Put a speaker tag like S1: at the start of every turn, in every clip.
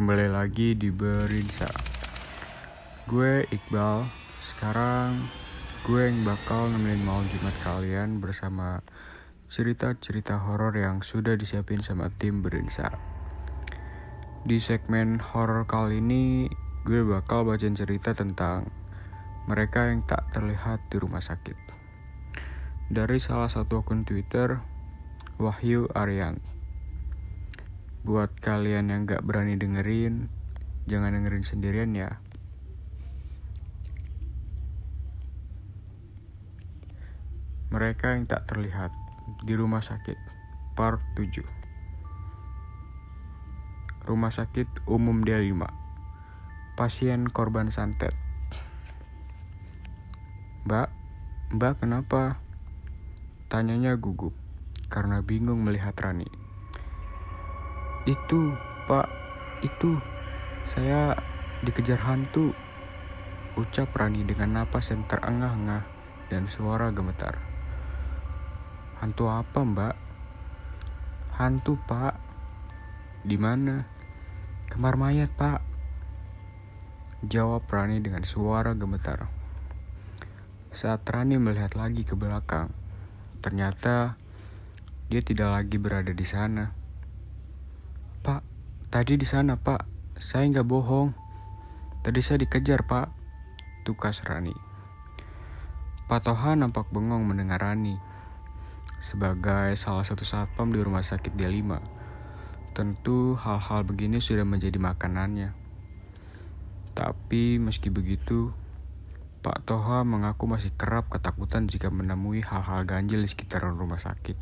S1: Kembali lagi di Berinsa. Gue Iqbal. Sekarang gue yang bakal nemenin malam Jumat kalian bersama cerita-cerita horor yang sudah disiapin sama tim Berinsa. Di segmen horor kali ini, gue bakal bacain cerita tentang mereka yang tak terlihat di rumah sakit. Dari salah satu akun Twitter, Wahyu Aryan. Buat kalian yang gak berani dengerin, jangan dengerin sendirian ya. Mereka yang tak terlihat di rumah sakit, part 7. Rumah sakit umum D5. Pasien korban santet. Mbak, mbak kenapa? Tanyanya gugup karena bingung melihat Rani. Itu, Pak, itu. Saya dikejar hantu. Ucap Rani dengan napas yang terengah-engah dan suara gemetar. Hantu apa, Mbak? Hantu, Pak. Di mana? Kamar mayat, Pak. Jawab Rani dengan suara gemetar. Saat Rani melihat lagi ke belakang, ternyata dia tidak lagi berada di sana. Tadi di sana, Pak. Saya nggak bohong. Tadi saya dikejar, Pak. Tukas Rani. Pak Toha nampak bengong mendengar Rani. Sebagai salah satu satpam di rumah sakit dia lima, tentu hal-hal begini sudah menjadi makanannya. Tapi meski begitu, Pak Toha mengaku masih kerap ketakutan jika menemui hal-hal ganjil di sekitaran rumah sakit.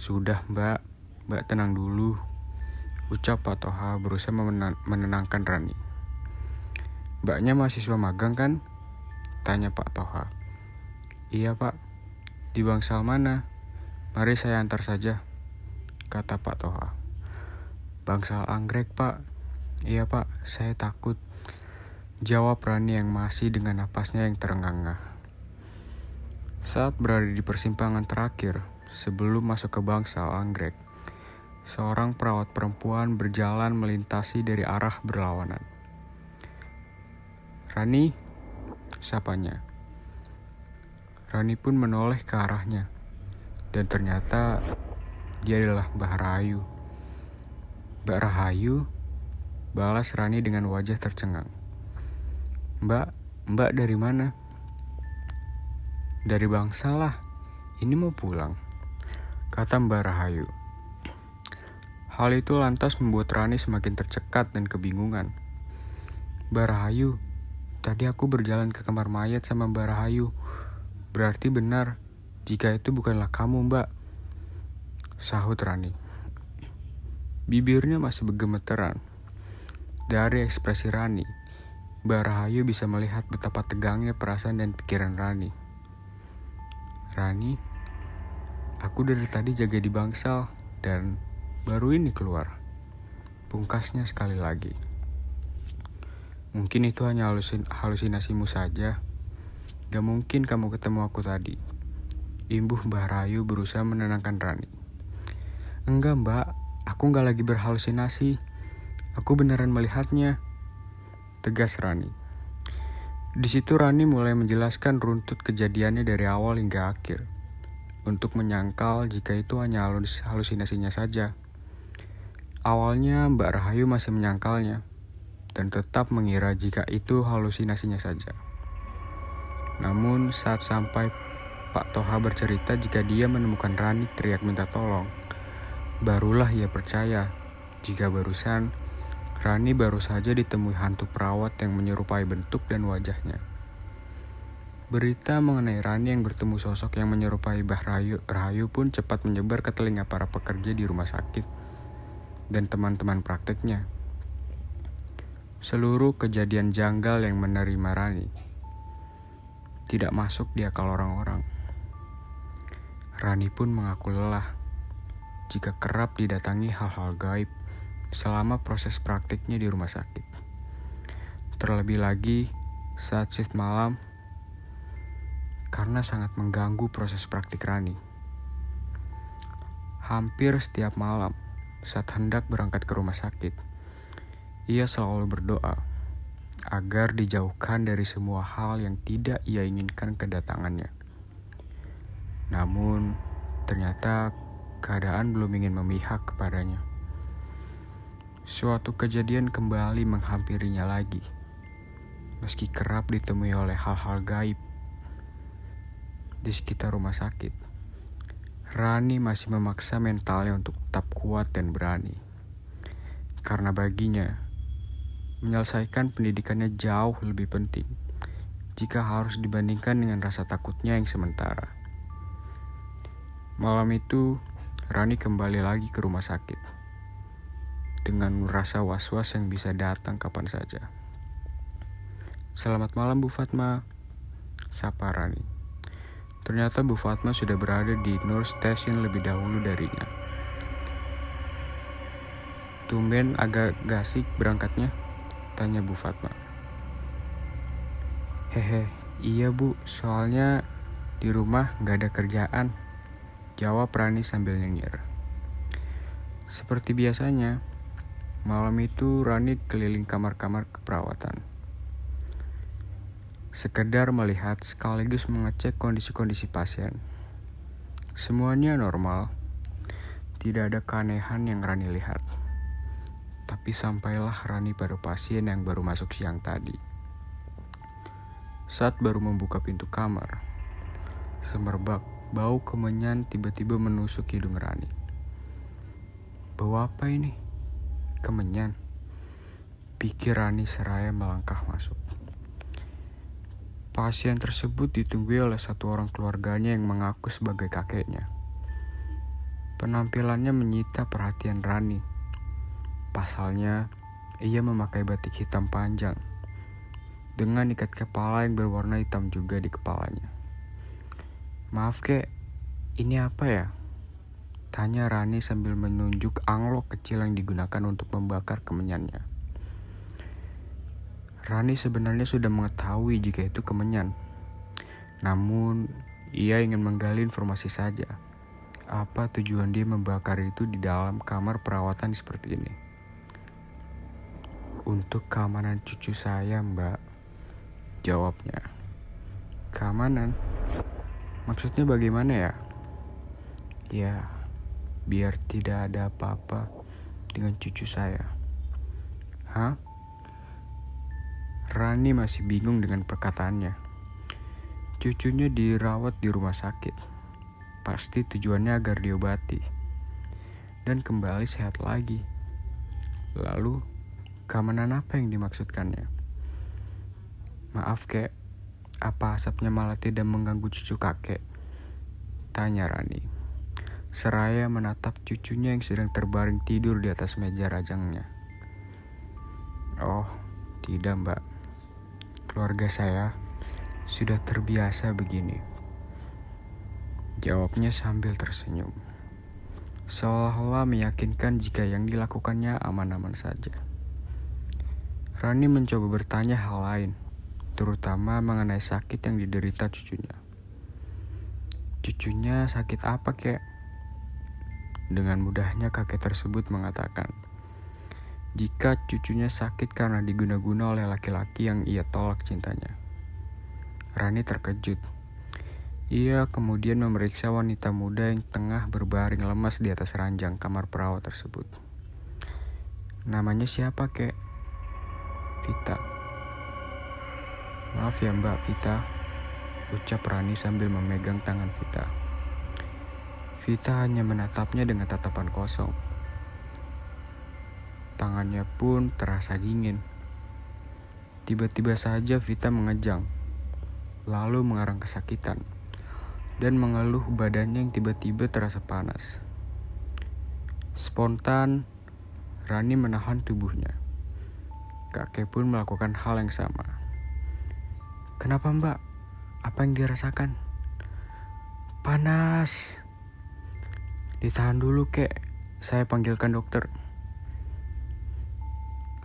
S1: Sudah mbak, mbak tenang dulu, ucap Pak Toha berusaha menenangkan Rani. Mbaknya mahasiswa magang kan? Tanya Pak Toha. Iya pak, di bangsal mana? Mari saya antar saja, kata Pak Toha. Bangsal anggrek pak. Iya pak, saya takut. Jawab Rani yang masih dengan napasnya yang terengah-engah. Saat berada di persimpangan terakhir, sebelum masuk ke bangsal anggrek, seorang perawat perempuan berjalan melintasi dari arah berlawanan. Rani, sapanya. Rani pun menoleh ke arahnya, dan ternyata dia adalah Mbah Rahayu. Mbak Rahayu balas Rani dengan wajah tercengang. Mbak, mbak dari mana? Dari bangsa lah, ini mau pulang, kata Mbak Rahayu. Hal itu lantas membuat Rani semakin tercekat dan kebingungan. Mbak Rahayu, tadi aku berjalan ke kamar mayat sama Mbak Rahayu. Berarti benar, jika itu bukanlah kamu mbak. Sahut Rani. Bibirnya masih bergemeteran. Dari ekspresi Rani, Mbak Rahayu bisa melihat betapa tegangnya perasaan dan pikiran Rani. Rani, aku dari tadi jaga di bangsal dan baru ini keluar. Pungkasnya sekali lagi. Mungkin itu hanya halusin halusinasimu saja. Gak mungkin kamu ketemu aku tadi. Imbuh Mbah Rayu berusaha menenangkan Rani. Enggak mbak, aku gak lagi berhalusinasi. Aku beneran melihatnya. Tegas Rani. Di situ Rani mulai menjelaskan runtut kejadiannya dari awal hingga akhir. Untuk menyangkal jika itu hanya halusinasinya saja. Awalnya Mbak Rahayu masih menyangkalnya dan tetap mengira jika itu halusinasinya saja. Namun saat sampai Pak Toha bercerita jika dia menemukan Rani teriak minta tolong, barulah ia percaya jika barusan Rani baru saja ditemui hantu perawat yang menyerupai bentuk dan wajahnya. Berita mengenai Rani yang bertemu sosok yang menyerupai Bah Rahayu, Rahayu pun cepat menyebar ke telinga para pekerja di rumah sakit dan teman-teman prakteknya. Seluruh kejadian janggal yang menerima Rani tidak masuk di akal orang-orang. Rani pun mengaku lelah jika kerap didatangi hal-hal gaib selama proses praktiknya di rumah sakit. Terlebih lagi saat shift malam karena sangat mengganggu proses praktik Rani. Hampir setiap malam, saat hendak berangkat ke rumah sakit, ia selalu berdoa agar dijauhkan dari semua hal yang tidak ia inginkan kedatangannya. Namun, ternyata keadaan belum ingin memihak kepadanya. Suatu kejadian kembali menghampirinya lagi, meski kerap ditemui oleh hal-hal gaib di sekitar rumah sakit. Rani masih memaksa mentalnya untuk tetap kuat dan berani. Karena baginya, menyelesaikan pendidikannya jauh lebih penting jika harus dibandingkan dengan rasa takutnya yang sementara. Malam itu, Rani kembali lagi ke rumah sakit dengan rasa was-was yang bisa datang kapan saja. Selamat malam Bu Fatma, sapa Rani. Ternyata Bu Fatma sudah berada di Nur Station lebih dahulu darinya. Tumben agak gasik berangkatnya. Tanya Bu Fatma. Hehe, iya bu, soalnya di rumah gak ada kerjaan. Jawab Rani sambil nyengir. Seperti biasanya, malam itu Rani keliling kamar-kamar keperawatan. Sekedar melihat sekaligus mengecek kondisi-kondisi pasien. Semuanya normal, tidak ada keanehan yang Rani lihat. Tapi sampailah Rani pada pasien yang baru masuk siang tadi. Saat baru membuka pintu kamar, semerbak bau kemenyan tiba-tiba menusuk hidung Rani. Bau apa ini? Kemenyan. Pikir Rani seraya melangkah masuk. Pasien tersebut ditunggu oleh satu orang keluarganya yang mengaku sebagai kakeknya. Penampilannya menyita perhatian Rani Pasalnya, ia memakai batik hitam panjang dengan ikat kepala yang berwarna hitam juga di kepalanya. Maaf kek, ini apa ya? Tanya Rani sambil menunjuk anglok kecil yang digunakan untuk membakar kemenyannya. Rani sebenarnya sudah mengetahui jika itu kemenyan. Namun, ia ingin menggali informasi saja. Apa tujuan dia membakar itu di dalam kamar perawatan seperti ini? Untuk keamanan cucu saya, Mbak. Jawabnya. Keamanan? Maksudnya bagaimana ya? Ya, biar tidak ada apa-apa dengan cucu saya. Hah? Rani masih bingung dengan perkataannya. Cucunya dirawat di rumah sakit. Pasti tujuannya agar diobati dan kembali sehat lagi. Lalu Keamanan apa yang dimaksudkannya? Maaf kek, apa asapnya malah tidak mengganggu cucu kakek? Tanya Rani. Seraya menatap cucunya yang sedang terbaring tidur di atas meja rajangnya. Oh, tidak mbak. Keluarga saya sudah terbiasa begini. Jawabnya sambil tersenyum. Seolah-olah meyakinkan jika yang dilakukannya aman-aman saja. Rani mencoba bertanya hal lain, terutama mengenai sakit yang diderita cucunya. Cucunya sakit apa kek? Dengan mudahnya kakek tersebut mengatakan, jika cucunya sakit karena diguna-guna oleh laki-laki yang ia tolak cintanya. Rani terkejut. Ia kemudian memeriksa wanita muda yang tengah berbaring lemas di atas ranjang kamar perawat tersebut. Namanya siapa, kek? Vita. Maaf ya mbak Vita, ucap Rani sambil memegang tangan Vita. Vita hanya menatapnya dengan tatapan kosong. Tangannya pun terasa dingin. Tiba-tiba saja Vita mengejang, lalu mengarang kesakitan, dan mengeluh badannya yang tiba-tiba terasa panas. Spontan, Rani menahan tubuhnya kakek pun melakukan hal yang sama. Kenapa mbak? Apa yang dirasakan? Panas. Ditahan dulu kek, saya panggilkan dokter.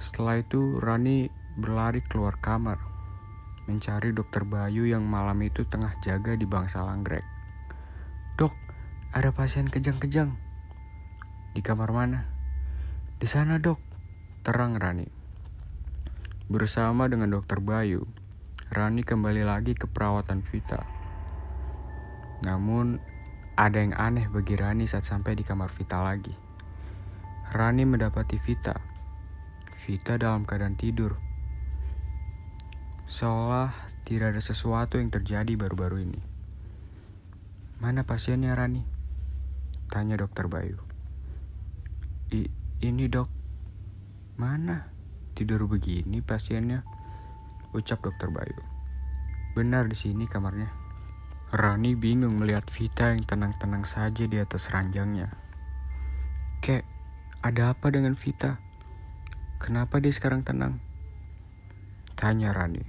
S1: Setelah itu Rani berlari keluar kamar, mencari dokter Bayu yang malam itu tengah jaga di bangsa langgrek. Dok, ada pasien kejang-kejang. Di kamar mana? Di sana dok, terang Rani. Bersama dengan dokter Bayu, Rani kembali lagi ke perawatan Vita. Namun, ada yang aneh bagi Rani saat sampai di kamar Vita lagi. Rani mendapati Vita. Vita dalam keadaan tidur. Seolah tidak ada sesuatu yang terjadi baru-baru ini. Mana pasiennya Rani? Tanya dokter Bayu. I, ini dok. Mana? Tidur begini pasiennya? Ucap dokter Bayu. Benar di sini kamarnya. Rani bingung melihat Vita yang tenang-tenang saja di atas ranjangnya. Kek, ada apa dengan Vita? Kenapa dia sekarang tenang? Tanya Rani.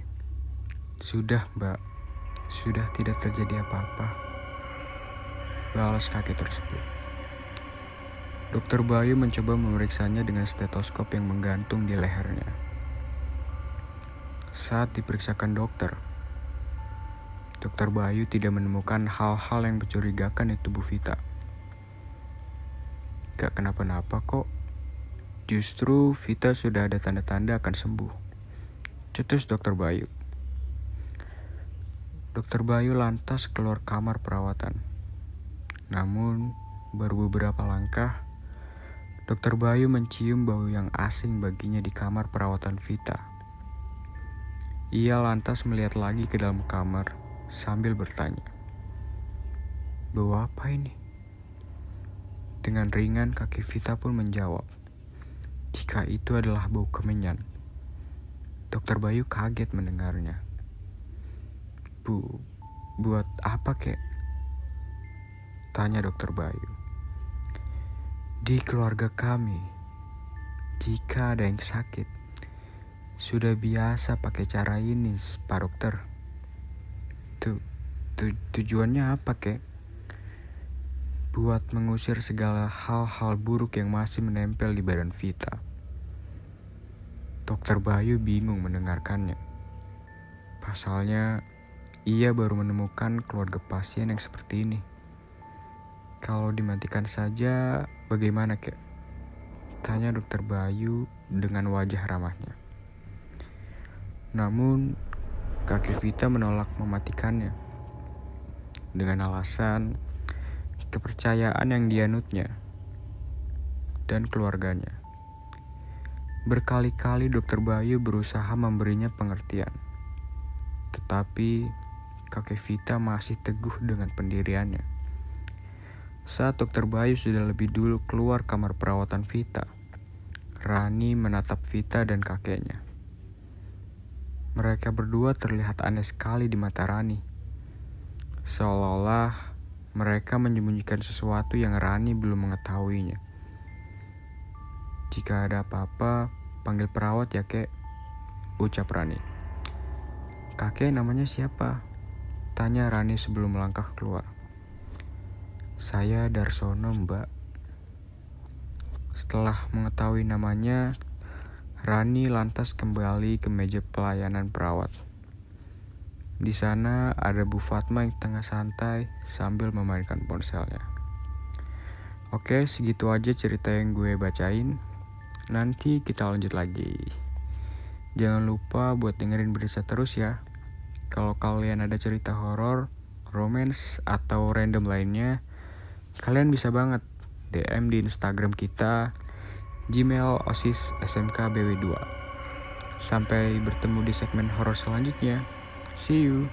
S1: Sudah, Mbak. Sudah tidak terjadi apa-apa. Balas kakek tersebut. Dokter Bayu mencoba memeriksanya dengan stetoskop yang menggantung di lehernya. Saat diperiksakan dokter, Dokter Bayu tidak menemukan hal-hal yang mencurigakan di tubuh Vita. Gak kenapa-napa kok. Justru Vita sudah ada tanda-tanda akan sembuh. Cetus Dokter Bayu. Dokter Bayu lantas keluar kamar perawatan. Namun, baru beberapa langkah, Dokter Bayu mencium bau yang asing baginya di kamar perawatan Vita. Ia lantas melihat lagi ke dalam kamar sambil bertanya, "Bau apa ini?" Dengan ringan kaki Vita pun menjawab, "Jika itu adalah bau kemenyan." Dokter Bayu kaget mendengarnya. "Bu, buat apa kek?" Tanya dokter Bayu. Di keluarga kami, jika ada yang sakit, sudah biasa pakai cara ini, Pak Dokter. Tu, tu, tujuannya apa, kek? Buat mengusir segala hal-hal buruk yang masih menempel di badan Vita. Dokter Bayu bingung mendengarkannya. Pasalnya, ia baru menemukan keluarga pasien yang seperti ini. Kalau dimatikan saja, bagaimana kek? Tanya dokter Bayu dengan wajah ramahnya. Namun, kaki Vita menolak mematikannya. Dengan alasan kepercayaan yang dianutnya dan keluarganya. Berkali-kali dokter Bayu berusaha memberinya pengertian. Tetapi kakek Vita masih teguh dengan pendiriannya. Saat dokter Bayu sudah lebih dulu keluar kamar perawatan Vita, Rani menatap Vita dan kakeknya. Mereka berdua terlihat aneh sekali di mata Rani. Seolah-olah mereka menyembunyikan sesuatu yang Rani belum mengetahuinya. Jika ada apa-apa, panggil perawat ya kek, ucap Rani. Kakek namanya siapa? Tanya Rani sebelum melangkah keluar. Saya Darsono, Mbak. Setelah mengetahui namanya, Rani lantas kembali ke meja pelayanan perawat. Di sana ada Bu Fatma yang tengah santai sambil memainkan ponselnya. Oke, segitu aja cerita yang gue bacain. Nanti kita lanjut lagi. Jangan lupa buat dengerin berita terus ya. Kalau kalian ada cerita horor, romance, atau random lainnya, Kalian bisa banget DM di Instagram kita Gmail OSIS SMK BW2. Sampai bertemu di segmen horor selanjutnya. See you.